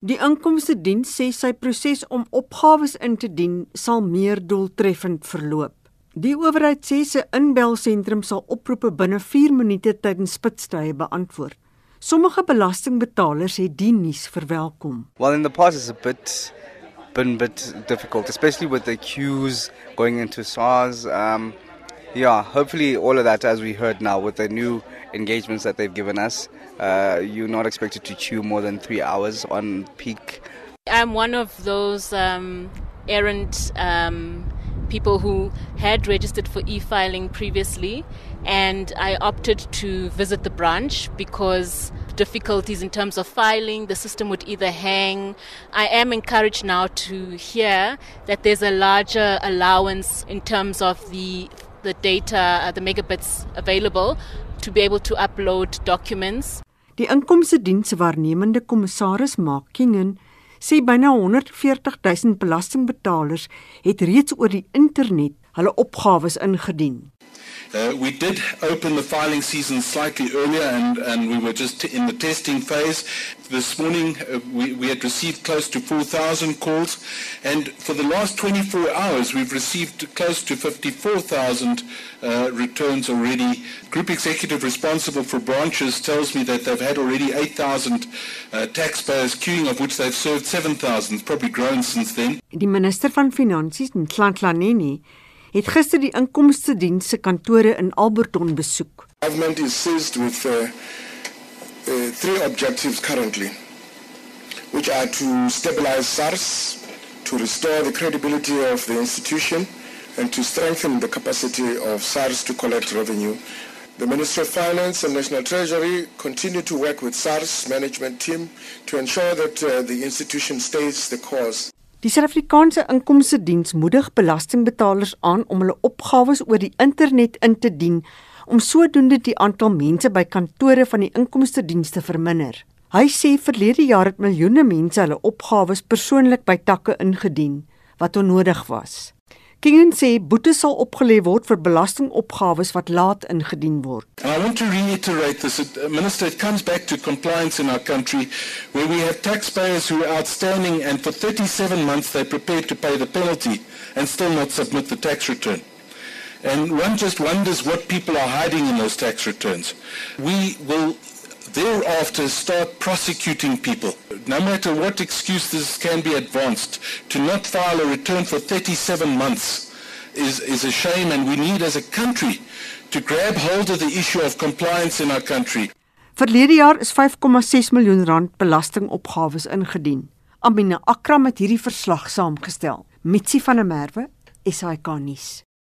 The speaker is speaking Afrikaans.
Die inkomste diens sê sy proses om opgawes in te dien sal meer doeltreffend verloop. Die owerheid sê se inbelsentrum sal oproepe binne 4 minute tydens spitstye beantwoord. Sommige belastingbetalers het die nuus verwelkom. Well, in the past it's a bit been a bit difficult, especially with the queues going into SARS. Um, yeah, hopefully all of that, as we heard now, with the new engagements that they've given us, uh, you're not expected to chew more than three hours on peak. I'm one of those um, errant um, people who had registered for e-filing previously, and I opted to visit the branch because difficulties in terms of filing, the system would either hang. I am encouraged now to hear that there's a larger allowance in terms of the the data, uh, the megabits available to be able to upload documents. Die inkomste diens waarnemende kommissaris Mark Kingen sê byna 140 000 belastingbetalers het reeds oor die internet hulle opgawes ingedien. Uh, we did open the filing season slightly earlier and, and we were just in the testing phase. This morning uh, we, we had received close to 4,000 calls and for the last 24 hours we've received close to 54,000 uh, returns already. Group executive responsible for branches tells me that they've had already 8,000 uh, taxpayers queuing of which they've served 7,000. It's probably grown since then. Die minister van Finansies, Ntlantlaneni, het gister die inkomste diens se kantore in Alberton besoek. Government is seized with uh, uh, three objectives currently, which are to stabilize SARS, to restore the credibility of the institution, and to strengthen the capacity of SARS to collect revenue. The Ministry of Finance and National Treasury continue to work with SARS management team to ensure that uh, the institution stays the course. Die Suid-Afrikaanse Inkomste Diens moedig belastingbetalers aan om hulle opgawes oor die internet in te dien om sodoende die aantal mense by kantore van die inkomste dienste verminder. Hy sê verlede jaar het miljoene mense hulle opgawes persoonlik by takke ingedien wat onnodig was. Kingen sê boetes sal opgelê word vir belastingopgawes wat laat ingedien word. And I want to reiterate this uh, minister it comes back to compliance in our country where we have taxpayers who are outstanding and for 37 months they're prepared to pay the penalty and still not submit the tax return. And one just wonders what people are hiding in those tax returns. We will thereafter start prosecuting people. No matter what excuses can be advanced, to not file a return for 37 months is, is a shame and we need as a country to grab hold of the issue of compliance in our country. Verlede jaar is 5,6 miljoen rand belastingopgawes ingedien. Amina Akram het hierdie verslag saamgestel. Mitsi van der Merwe, SAK nuus.